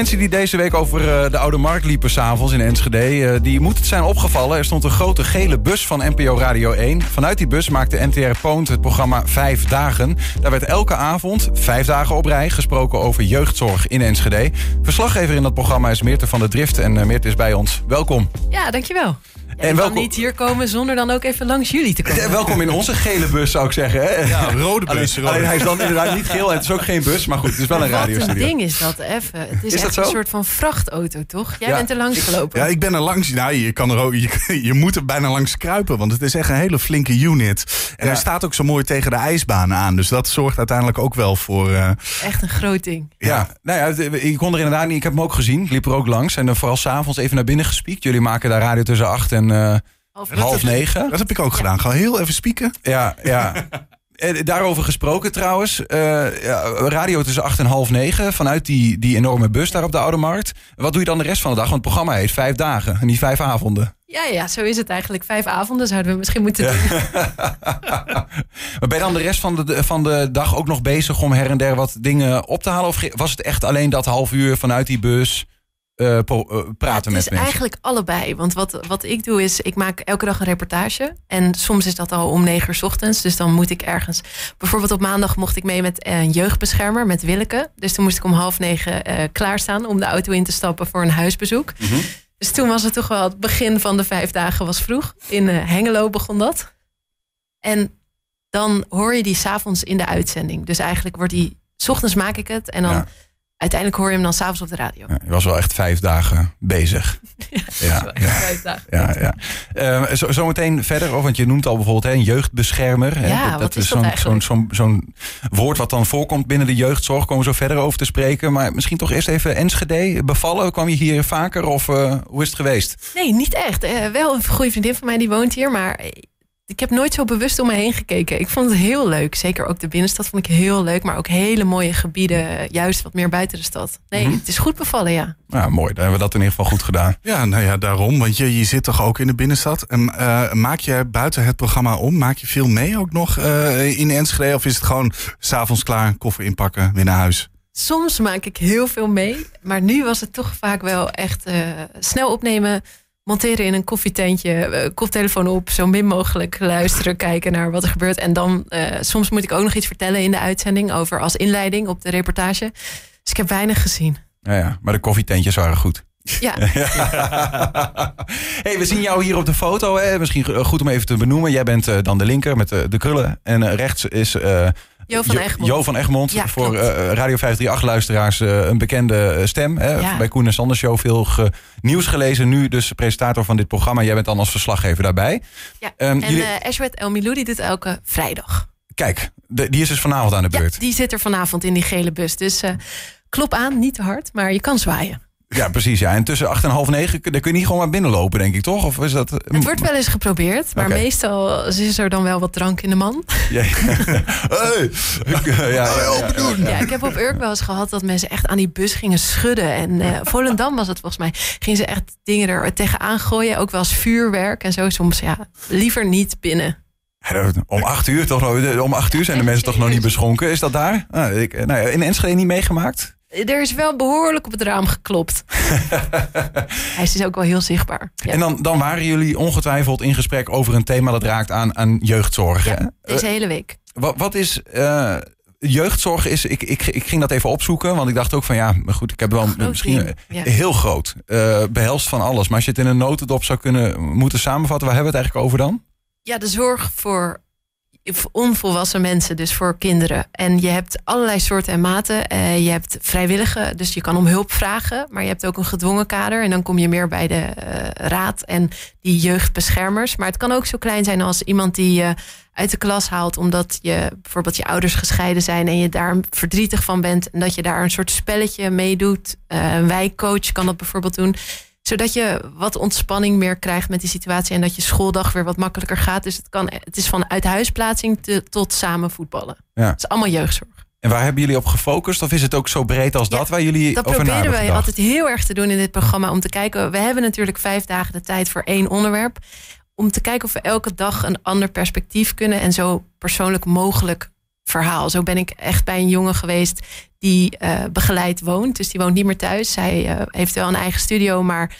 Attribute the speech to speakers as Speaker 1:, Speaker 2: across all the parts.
Speaker 1: Mensen die deze week over eh, de Oude Markt liepen s'avonds in Enschede... eh, die moeten het zijn opgevallen. Er stond een grote gele bus van NPO Radio 1. Vanuit die bus maakte NTR Poont het programma Vijf Dagen. Daar werd elke avond, vijf dagen op rij... gesproken over jeugdzorg in Enschede. Verslaggever in dat programma is Meerte van der Drift. En uh, Meerte is bij ons. Welkom.
Speaker 2: Ja, dankjewel. Ja, en welkom... niet hier komen zonder dan ook even langs jullie te komen.
Speaker 1: Welkom in onze gele bus, zou ik zeggen. Hè?
Speaker 3: Ja, rode bus.
Speaker 1: Alleen, alleen, hij is dan inderdaad niet geel en het is ook geen bus. Maar goed, het is wel een radiostudio.
Speaker 2: Wat een ding is dat, even. Het is,
Speaker 1: is
Speaker 2: echt een soort van vrachtauto, toch? Jij ja. bent er langs gelopen.
Speaker 3: Ja, ik ben er langs. Nou, je, kan er ook, je, je, moet er bijna langs kruipen, want het is echt een hele flinke unit. En hij staat ook zo mooi tegen de ijsbaan aan. Dus dat zorgt uiteindelijk ook wel voor... Uh...
Speaker 2: Echt een groot ding.
Speaker 1: Ja, nou ja, ik kon er inderdaad niet... Ik heb hem ook gezien, ik liep er ook langs. En vooral s'avonds even naar binnen gespiekt. Jullie maken daar radio tussen acht en... Uh, Half, negen.
Speaker 3: Dat heb ik ook gedaan. Ga heel even spieken.
Speaker 1: Ja, ja. Daarover gesproken trouwens. Uh, ja, radio tussen acht en half negen. Vanuit die, die enorme bus daar op de Oude Markt. Wat doe je dan de rest van de dag? Want het programma heet vijf dagen. En niet vijf avonden.
Speaker 2: Ja, ja, zo is het eigenlijk. Vijf avonden zouden we misschien moeten doen. Ja.
Speaker 1: maar ben je dan de rest van de, van de dag ook nog bezig om her en der wat dingen op te halen? Of was het echt alleen dat half uur vanuit die bus... Uh, po, uh, praten
Speaker 2: ja,
Speaker 1: met mensen?
Speaker 2: Het is eigenlijk allebei. Want wat, wat ik doe is, ik maak elke dag een reportage. En soms is dat al om negen uur 's ochtends. Dus dan moet ik ergens... Bijvoorbeeld op maandag mocht ik mee met een jeugdbeschermer, met Willeke. Dus toen moest ik om half negen uh, klaarstaan om de auto in te stappen voor een huisbezoek.
Speaker 1: -hmm.
Speaker 2: Dus toen was het toch wel het begin van de vijf dagen was vroeg. In Hengelo begon dat. En dan hoor je die s'avonds in de uitzending. Dus eigenlijk wordt die... S ochtends maak ik het en dan... Ja uiteindelijk hoor je hem dan s'avonds op de radio.
Speaker 1: Ja, je was wel echt vijf dagen bezig.
Speaker 2: ja, ja, ja. vijf dagen.
Speaker 1: Ja, ja. Uh, zo, zometeen verder, want je noemt al bijvoorbeeld hè, een jeugdbeschermer.
Speaker 2: Ja,
Speaker 1: hè,
Speaker 2: dat,
Speaker 1: dat
Speaker 2: is
Speaker 1: zo'n
Speaker 2: zo'n
Speaker 1: zo'n zo'n woord wat dan voorkomt binnen de jeugdzorg. Komen we zo verder over te spreken. Maar misschien toch eerst even Enschede. Bevallen, kwam je hier vaker of uh, hoe is het geweest?
Speaker 2: Nee, niet echt. Uh, wel een goede vriendin van mij die woont hier, maar ik heb nooit zo bewust om me heen gekeken. Ik vond het heel leuk. Zeker ook de binnenstad vond ik heel leuk. Maar ook hele mooie gebieden, juist wat meer buiten de stad. Nee, mm -hmm. het is goed bevallen, ja.
Speaker 1: Ja, mooi. Dan hebben we dat in ieder geval goed gedaan.
Speaker 3: Ja, nou ja, daarom. Want je, je zit toch ook in de binnenstad. En uh, maak je buiten het programma om? Maak je veel mee ook nog uh, in Enschede? Of is het gewoon s'avonds klaar, koffer inpakken, weer naar huis?
Speaker 2: Soms maak ik heel veel mee. Maar nu was het toch vaak wel echt uh, snel opnemen monteren in een koffietentje, uh, koptelefoon op, zo min mogelijk luisteren, kijken naar wat er gebeurt. En dan, uh, soms moet ik ook nog iets vertellen in de uitzending over als inleiding op de reportage. Dus ik heb weinig gezien.
Speaker 1: Ja, ja maar de koffietentjes waren goed.
Speaker 2: Ja.
Speaker 1: hey, we zien jou hier op de foto. Hè? Misschien goed om even te benoemen. Jij bent uh, dan de linker met de, de krullen. En rechts is
Speaker 2: Jo van Egmond.
Speaker 1: Jo van Egmond.
Speaker 2: Ja,
Speaker 1: voor uh, Radio 538 luisteraars uh, een bekende stem. Hè?
Speaker 2: Ja.
Speaker 1: Bij Koen en Sanders Show veel ge nieuws gelezen. Nu dus presentator van dit programma. Jij bent dan als verslaggever daarbij.
Speaker 2: Ja. Um, en jullie... uh, Ashwet El Milou die doet elke vrijdag.
Speaker 1: Kijk, de, die is dus vanavond aan de beurt.
Speaker 2: Ja, die zit er vanavond in die gele bus. Dus klop aan, niet te hard, maar je kan zwaaien.
Speaker 1: Ja, precies. Ja. En tussen acht en half negen daar kun je niet gewoon maar binnenlopen, denk ik, toch? Of is dat...
Speaker 2: Het wordt wel eens geprobeerd, maar okay. meestal is er dan wel wat drank in de man.
Speaker 1: Ja, hey. ja, ja, ja,
Speaker 2: ja, ja, ik heb op Urk wel eens gehad dat mensen echt aan die bus gingen schudden. En uh, Volendam was het volgens mij. Gingen ze echt dingen er tegenaan gooien. Ook wel eens vuurwerk en zo. Soms ja, liever niet binnen.
Speaker 1: Om acht uur, toch, om acht uur zijn de mensen toch nog niet beschonken? Is dat daar? Nou, ik, nou in Enschede niet meegemaakt?
Speaker 2: Er is wel behoorlijk op het raam geklopt. Hij is dus ook wel heel zichtbaar.
Speaker 1: Ja. En dan, dan waren jullie ongetwijfeld in gesprek over een thema dat raakt aan, aan jeugdzorg.
Speaker 2: Ja, deze hele week.
Speaker 1: Wat, wat is. Uh, jeugdzorg is. Ik, ik, ik ging dat even opzoeken, want ik dacht ook van ja, maar goed, ik heb wel
Speaker 2: groot
Speaker 1: misschien ja. heel groot. Uh, behelst van alles. Maar als je het in een notendop zou kunnen moeten samenvatten, waar hebben we het eigenlijk over dan?
Speaker 2: Ja, de zorg voor onvolwassen mensen, dus voor kinderen. En je hebt allerlei soorten en maten. Uh, je hebt vrijwillige, dus je kan om hulp vragen. Maar je hebt ook een gedwongen kader. En dan kom je meer bij de uh, raad en die jeugdbeschermers. Maar het kan ook zo klein zijn als iemand die je uit de klas haalt... omdat je bijvoorbeeld je ouders gescheiden zijn... en je daar verdrietig van bent. En dat je daar een soort spelletje meedoet. Uh, een wijkcoach kan dat bijvoorbeeld doen zodat je wat ontspanning meer krijgt met die situatie. En dat je schooldag weer wat makkelijker gaat. Dus het, kan, het is van uit huisplaatsing te, tot samen voetballen.
Speaker 1: Ja.
Speaker 2: Het is allemaal jeugdzorg.
Speaker 1: En waar hebben jullie op gefocust? Of is het ook zo breed als
Speaker 2: ja,
Speaker 1: dat waar jullie
Speaker 2: dat
Speaker 1: over
Speaker 2: proberen wij altijd heel erg te doen in dit programma. Om te kijken, we hebben natuurlijk vijf dagen de tijd voor één onderwerp. Om te kijken of we elke dag een ander perspectief kunnen. En zo persoonlijk mogelijk verhaal. Zo ben ik echt bij een jongen geweest die uh, begeleid woont. Dus die woont niet meer thuis. Zij uh, heeft wel een eigen studio, maar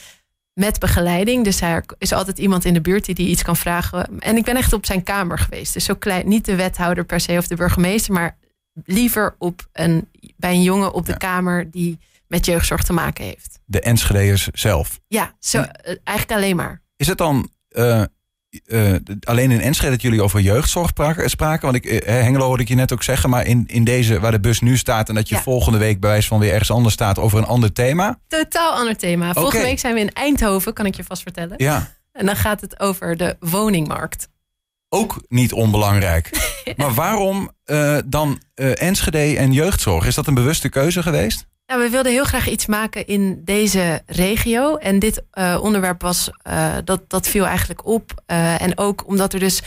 Speaker 2: met begeleiding. Dus er is altijd iemand in de buurt die, die iets kan vragen. En ik ben echt op zijn kamer geweest. Dus zo klein, niet de wethouder per se of de burgemeester, maar liever op een, bij een jongen op de kamer die met jeugdzorg te maken heeft.
Speaker 1: De Enschedeers zelf?
Speaker 2: Ja, zo, eh, eigenlijk alleen maar.
Speaker 1: Is het dan uh, uh, alleen in Enschede dat jullie over jeugdzorg spraken? Want ik, Hengelo hoorde ik je net ook zeggen, maar in, in deze waar de bus nu staat en dat je volgende week bij wijze van weer ergens anders staat over een ander thema?
Speaker 2: Totaal ander thema. Volgende week zijn we in Eindhoven, kan ik je vast vertellen.
Speaker 1: Ja.
Speaker 2: En dan gaat het over de woningmarkt.
Speaker 1: Ook niet onbelangrijk. maar waarom uh, dan uh, Enschede en jeugdzorg? Is dat een bewuste keuze geweest?
Speaker 2: Nou, we wilden heel graag iets maken in deze regio. En dit uh, onderwerp was, dat, dat viel eigenlijk op. en ook omdat er dus.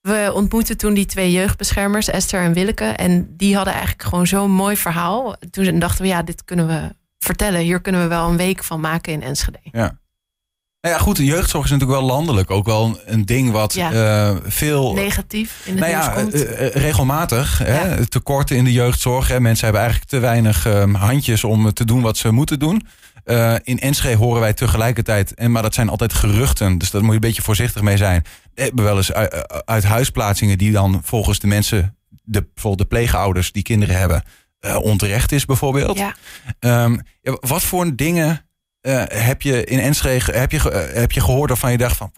Speaker 2: We ontmoetten toen die twee jeugdbeschermers, Esther en Willeke. En die hadden eigenlijk gewoon zo'n mooi verhaal. Toen dachten we, ja, dit kunnen we vertellen. Hier kunnen we wel een week van maken in Enschede.
Speaker 1: Ja. Nou ja, goed, de jeugdzorg is natuurlijk wel landelijk ook wel een ding wat ja. uh, veel.
Speaker 2: Negatief in het
Speaker 1: nou ja,
Speaker 2: komt.
Speaker 1: Uh, regelmatig. Ja. Hè, tekorten in de jeugdzorg. Hè. Mensen hebben eigenlijk te weinig uh, handjes om te doen wat ze moeten doen. in Enschede horen wij tegelijkertijd, en, maar dat zijn altijd geruchten, dus daar moet je een beetje voorzichtig mee zijn. We hebben wel eens uit, uit huisplaatsingen die dan volgens de mensen, de, bijvoorbeeld de pleegouders die kinderen hebben, onterecht is bijvoorbeeld.
Speaker 2: Ja.
Speaker 1: Um, wat voor dingen uh, heb je in Enschede heb je, uh, heb je gehoord waarvan je dacht van,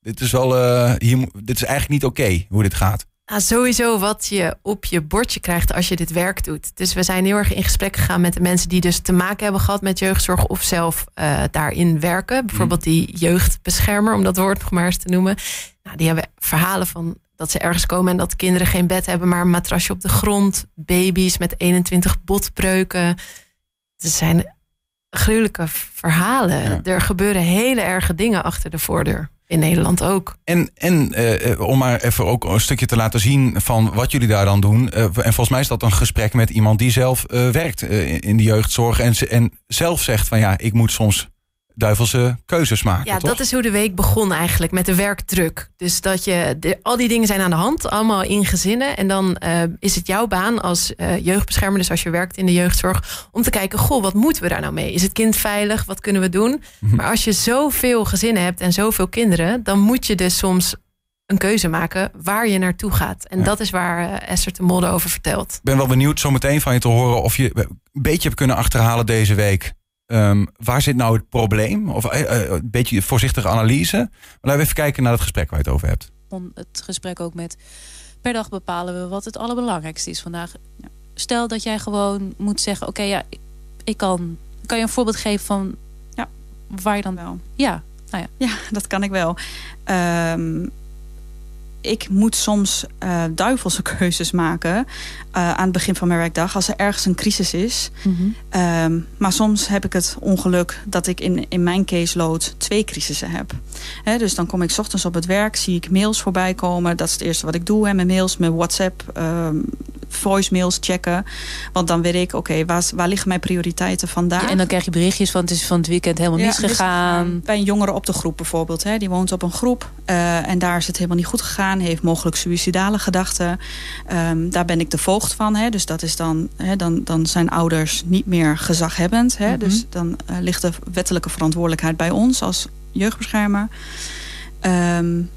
Speaker 1: dit is wel, uh, hier, dit is eigenlijk niet oké okay, hoe dit gaat?
Speaker 2: Nou, sowieso wat je op je bordje krijgt als je dit werk doet. Dus we zijn heel erg in gesprek gegaan met de mensen die dus te maken hebben gehad met jeugdzorg of zelf daarin werken. Bijvoorbeeld die jeugdbeschermer, om dat woord nog maar eens te noemen. Nou, die hebben verhalen van dat ze ergens komen en dat kinderen geen bed hebben, maar een matrasje op de grond. Baby's met 21 botbreuken. Er zijn gruwelijke verhalen. Er gebeuren hele erge dingen achter de voordeur. In Nederland ook.
Speaker 1: En, en uh, om maar even ook een stukje te laten zien van wat jullie daar dan doen. Uh, en volgens mij is dat een gesprek met iemand die zelf uh, werkt in de jeugdzorg. En, en zelf zegt van ja, ik moet soms duivelse keuzes maken.
Speaker 2: Ja,
Speaker 1: toch?
Speaker 2: dat is hoe de week begon eigenlijk met de werkdruk. Dus dat je de, al die dingen zijn aan de hand, allemaal in gezinnen. En dan uh, is het jouw baan als uh, jeugdbeschermer, dus als je werkt in de jeugdzorg, om te kijken: goh, wat moeten we daar nou mee? Is het kind veilig? Wat kunnen we doen? Mm -hmm. Maar als je zoveel gezinnen hebt en zoveel kinderen, dan moet je dus soms een keuze maken waar je naartoe gaat. En ja. dat is waar uh, Esther de Modde over vertelt. Ik
Speaker 1: ben wel benieuwd zometeen van je te horen of je een beetje hebt kunnen achterhalen deze week Um, waar zit nou het probleem? Of uh, uh, een beetje voorzichtige analyse. Maar laten we even kijken naar het gesprek waar je het over hebt.
Speaker 4: Het gesprek ook met... Per dag bepalen we wat het allerbelangrijkste is vandaag. Stel dat jij gewoon moet zeggen... Oké, okay, ja, ik kan... Kan je een voorbeeld geven van...
Speaker 5: Ja,
Speaker 4: waar je dan...
Speaker 5: wel.
Speaker 4: Ja, nou ja.
Speaker 5: ja, dat kan ik wel. Um, ik moet soms uh, duivelse keuzes maken uh, aan het begin van mijn werkdag als er ergens een crisis is. Mm -hmm. um, maar soms heb ik het ongeluk dat ik in, in mijn caseload twee crisissen heb. He, dus dan kom ik 's ochtends op het werk, zie ik mails voorbij komen. Dat is het eerste wat ik doe. Hè, mijn mails, mijn WhatsApp, um, voicemails checken. Want dan weet ik, oké, okay, waar, waar liggen mijn prioriteiten vandaag?
Speaker 4: Ja, en dan krijg je berichtjes van het is van het weekend helemaal ja, misgegaan.
Speaker 5: Bij een jongere op de groep bijvoorbeeld. Hè, die woont op een groep uh, en daar is het helemaal niet goed gegaan heeft mogelijk suïcidale gedachten. Um, daar ben ik de voogd van. Hè? Dus dat is dan, hè, dan, dan zijn ouders niet meer gezaghebbend. Hè? Mm -hmm. Dus dan uh, ligt de wettelijke verantwoordelijkheid bij ons als jeugdbeschermer. Um,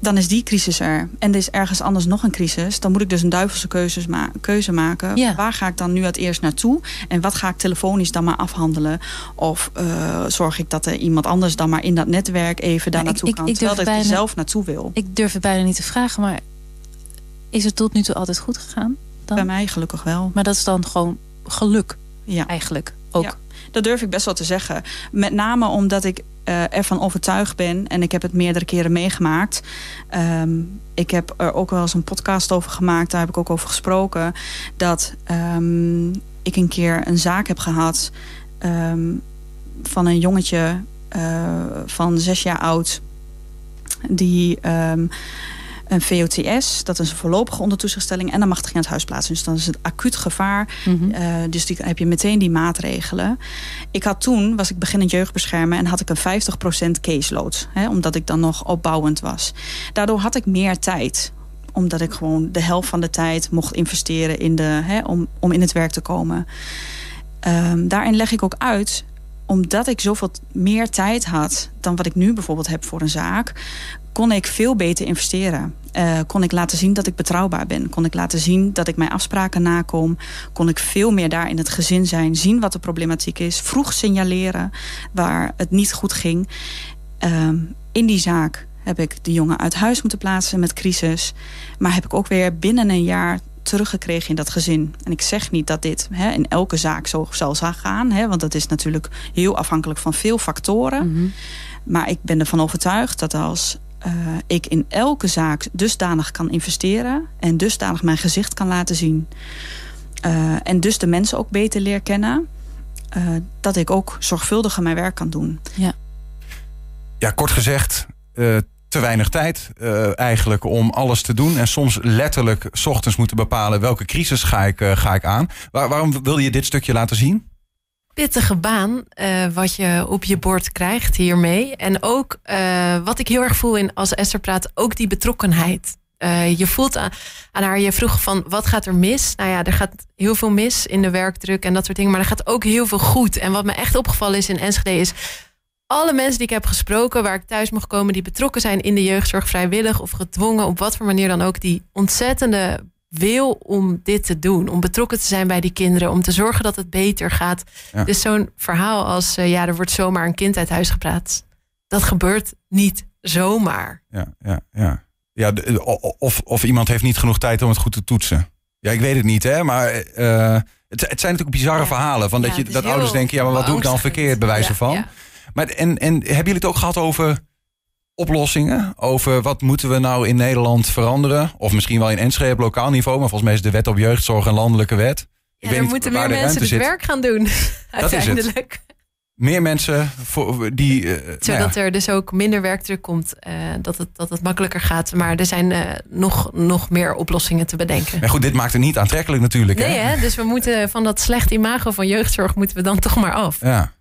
Speaker 5: dan is die crisis er. En er is ergens anders nog een crisis. Dan moet ik dus een duivelse keuzes ma keuze maken.
Speaker 4: Ja.
Speaker 5: Waar ga ik dan nu het eerst naartoe? En wat ga ik telefonisch dan maar afhandelen? Of uh, zorg ik dat er iemand anders dan maar in dat netwerk even daar naartoe
Speaker 4: ik,
Speaker 5: kan?
Speaker 4: Ik, ik
Speaker 5: terwijl ik
Speaker 4: bijna,
Speaker 5: er zelf naartoe wil.
Speaker 4: Ik durf het bijna niet te vragen, maar is het tot nu toe altijd goed gegaan? Dan?
Speaker 5: Bij mij gelukkig wel.
Speaker 4: Maar dat is dan gewoon geluk
Speaker 5: ja.
Speaker 4: eigenlijk ook.
Speaker 5: Ja. Dat durf ik best wel te zeggen. Met name omdat ik uh, ervan overtuigd ben. En ik heb het meerdere keren meegemaakt. Um, ik heb er ook wel eens een podcast over gemaakt. Daar heb ik ook over gesproken. Dat um, ik een keer een zaak heb gehad. Um, van een jongetje uh, van zes jaar oud. Die een VOTS, dat is een voorlopige ondertoezichtstelling... en dan mag het in het huis plaatsen. Dus dan is het acuut gevaar. Mm -hmm. uh, dus die, heb je meteen die maatregelen. Ik had toen, was ik beginnend jeugdbeschermer... en had ik een 50% caseload. Hè, omdat ik dan nog opbouwend was. Daardoor had ik meer tijd Omdat ik gewoon de helft van de tijd mocht investeren in de, hè, om, om in het werk te komen. Ehm, daarin leg ik ook uit omdat ik zoveel meer tijd had dan wat ik nu bijvoorbeeld heb voor een zaak, kon ik veel beter investeren. Uh, kon ik laten zien dat ik betrouwbaar ben. Kon ik laten zien dat ik mijn afspraken nakom. Kon ik veel meer daar in het gezin zijn. Zien wat de problematiek is. Vroeg signaleren waar het niet goed ging. Uh, in die zaak heb ik de jongen uit huis moeten plaatsen met crisis. Maar heb ik ook weer binnen een jaar teruggekregen in dat gezin. En ik zeg niet dat dit hè, in elke zaak zo zal gaan. Hè, want dat is natuurlijk heel afhankelijk van veel factoren. Mm -hmm. Maar ik ben ervan overtuigd dat als uh, ik in elke zaak dusdanig kan investeren... en dusdanig mijn gezicht kan laten zien... Uh, en dus de mensen ook beter leer kennen... Uh, dat ik ook zorgvuldiger mijn werk kan doen.
Speaker 4: Ja,
Speaker 1: ja kort gezegd, te weinig tijd eigenlijk om alles te doen. En soms letterlijk s ochtends moeten bepalen... welke crisis ga ik, ga ik aan. Waar, waarom wil je dit stukje laten zien?
Speaker 2: Pittige baan uh, wat je op je bord krijgt hiermee. En ook uh, wat ik heel erg voel in als Esther praat, ook die betrokkenheid. Uh, je voelt aan, aan, haar, je vroeg van wat gaat er mis? Nou ja, er gaat heel veel mis in de werkdruk en dat soort dingen. Maar er gaat ook heel veel goed. En wat me echt opgevallen is in Enschede is... alle mensen die ik heb gesproken, waar ik thuis mocht komen... die betrokken zijn in de jeugdzorg, vrijwillig of gedwongen... op wat voor manier dan ook, die ontzettende wil om dit te doen. Om betrokken te zijn bij die kinderen. Om te zorgen dat het beter gaat. Ja. Dus zo'n verhaal als... Uh, ja, er wordt zomaar een kind uit huis gepraat. Dat gebeurt niet zomaar.
Speaker 1: Ja, ja, ja. ja de, of, of iemand heeft niet genoeg tijd om het goed te toetsen. Ja, ik weet het niet, hè. Maar uh, het, het zijn natuurlijk bizarre ja. verhalen. Van dat, je, dat ouders denken, ja, maar wat doe ik dan verkeerd? Bij wijze van. Maar en, en hebben jullie het ook gehad over oplossingen over wat moeten we nou in Nederland veranderen. Of misschien wel in Enschede op lokaal niveau. Maar volgens mij is de wet op jeugdzorg een landelijke wet.
Speaker 2: Ja, Ik dan moeten meer mensen het werk gaan doen.
Speaker 1: Uiteindelijk. Meer mensen voor die. Uh,
Speaker 2: Zodat nou ja. er dus ook minder werkdruk komt. Uh, dat, het, dat het makkelijker gaat. Maar er zijn uh, nog, nog meer oplossingen te bedenken.
Speaker 1: Maar goed, dit maakt het niet aantrekkelijk natuurlijk.
Speaker 2: Nee,
Speaker 1: hè?
Speaker 2: hè? dus we moeten van dat slecht imago van jeugdzorg moeten we dan toch maar af.
Speaker 1: Ja.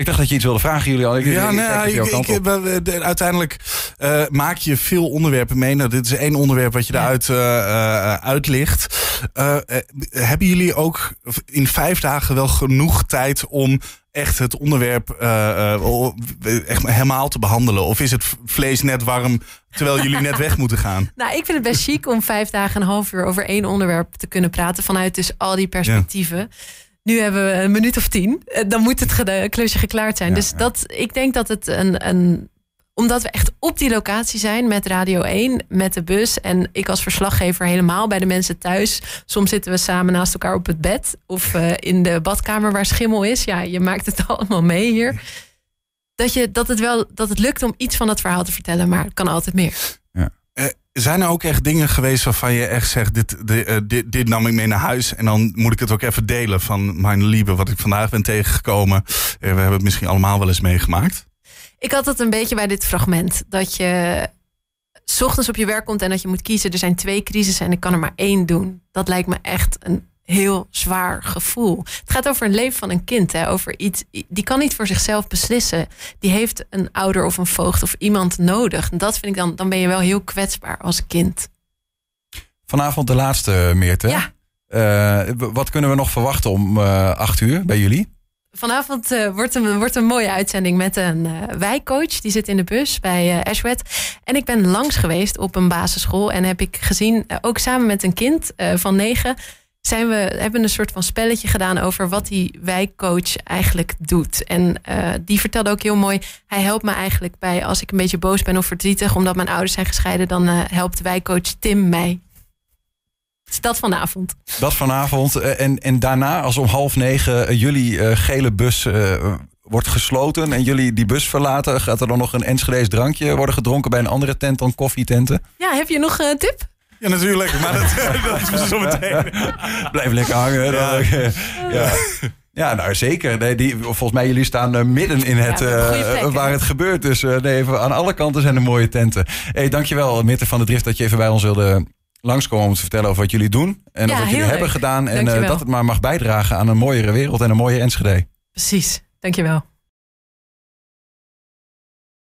Speaker 1: Ik dacht dat je iets wilde vragen, jullie al. Ik,
Speaker 3: ja, nee, ik, ik, ik, uiteindelijk uh, maak je veel onderwerpen mee. Nou, dit is één onderwerp wat je ja. eruit uh, uitlicht. Uh, hebben jullie ook in vijf dagen wel genoeg tijd om echt het onderwerp echt helemaal te behandelen? Of is het vlees net warm terwijl jullie net weg moeten gaan?
Speaker 2: Nou, ik vind het best chic om vijf dagen en een half uur over één onderwerp te kunnen praten. Vanuit dus al die perspectieven. Ja. Nu hebben we een minuut of tien. Dan moet het klusje geklaard zijn. Ja, dus dat, ik denk dat het een, een. Omdat we echt op die locatie zijn met Radio 1, met de bus. En ik als verslaggever helemaal bij de mensen thuis. Soms zitten we samen naast elkaar op het bed. Of uh, in de badkamer waar schimmel is. Ja, je maakt het allemaal mee hier. Dat, je, dat, het wel, dat het lukt om iets van het verhaal te vertellen. Maar het kan altijd meer.
Speaker 3: Zijn er ook echt dingen geweest waarvan je echt zegt: dit, uh, dit, dit, nam ik mee naar huis. En dan moet ik het ook even delen van mijn lieve, wat ik vandaag ben tegengekomen. Uh, we hebben het misschien allemaal wel eens meegemaakt.
Speaker 2: Ik had het een beetje bij dit fragment. Dat je ochtends op je werk komt en dat je moet kiezen. Er zijn twee crisissen en ik kan er maar één doen. Dat lijkt me echt een heel zwaar gevoel. Het gaat over een leven van een kind. Hè? Over iets, die kan niet voor zichzelf beslissen. Die heeft een ouder of een voogd of iemand nodig. En dat vind ik dan, dan ben je wel heel kwetsbaar als kind.
Speaker 1: Vanavond de laatste, Meerte.
Speaker 2: Ja.
Speaker 1: Uh, wat kunnen we nog verwachten om uh, acht uur bij jullie?
Speaker 2: Vanavond uh, wordt, een, wordt een mooie uitzending met een wijkcoach. Die zit in de bus bij Ashwet. En ik ben langs geweest op een basisschool. En heb ik gezien, ook samen met een kind van negen zijn we, hebben een soort van spelletje gedaan over wat die wijkcoach eigenlijk doet. En uh, die vertelde ook heel mooi, hij helpt me eigenlijk bij als ik een beetje boos ben of verdrietig, omdat mijn ouders zijn gescheiden, dan uh, helpt wijkcoach Tim mij. Dus dat vanavond.
Speaker 1: Dat vanavond. En, en daarna, als om half negen jullie uh, gele bus wordt gesloten en jullie die bus verlaten, gaat er dan nog een Enschede's drankje worden gedronken bij een andere tent dan koffietenten?
Speaker 2: Ja, heb je nog een tip?
Speaker 3: Ja, natuurlijk. Maar dat, dat is zo meteen.
Speaker 1: Blijf lekker hangen. Ja, ja. ja nou zeker. Nee, die, volgens mij, jullie staan uh, midden in het, ja, uh, waar het gebeurt. Dus uh, nee, aan alle kanten zijn er mooie tenten. Hey, dankjewel, Mitte van de Drift, dat je even bij ons wilde langskomen om te vertellen over wat jullie doen. En ja, wat jullie leuk. hebben gedaan. En dat het maar mag bijdragen aan een mooiere wereld en een mooie Enschede.
Speaker 2: Precies. Dankjewel.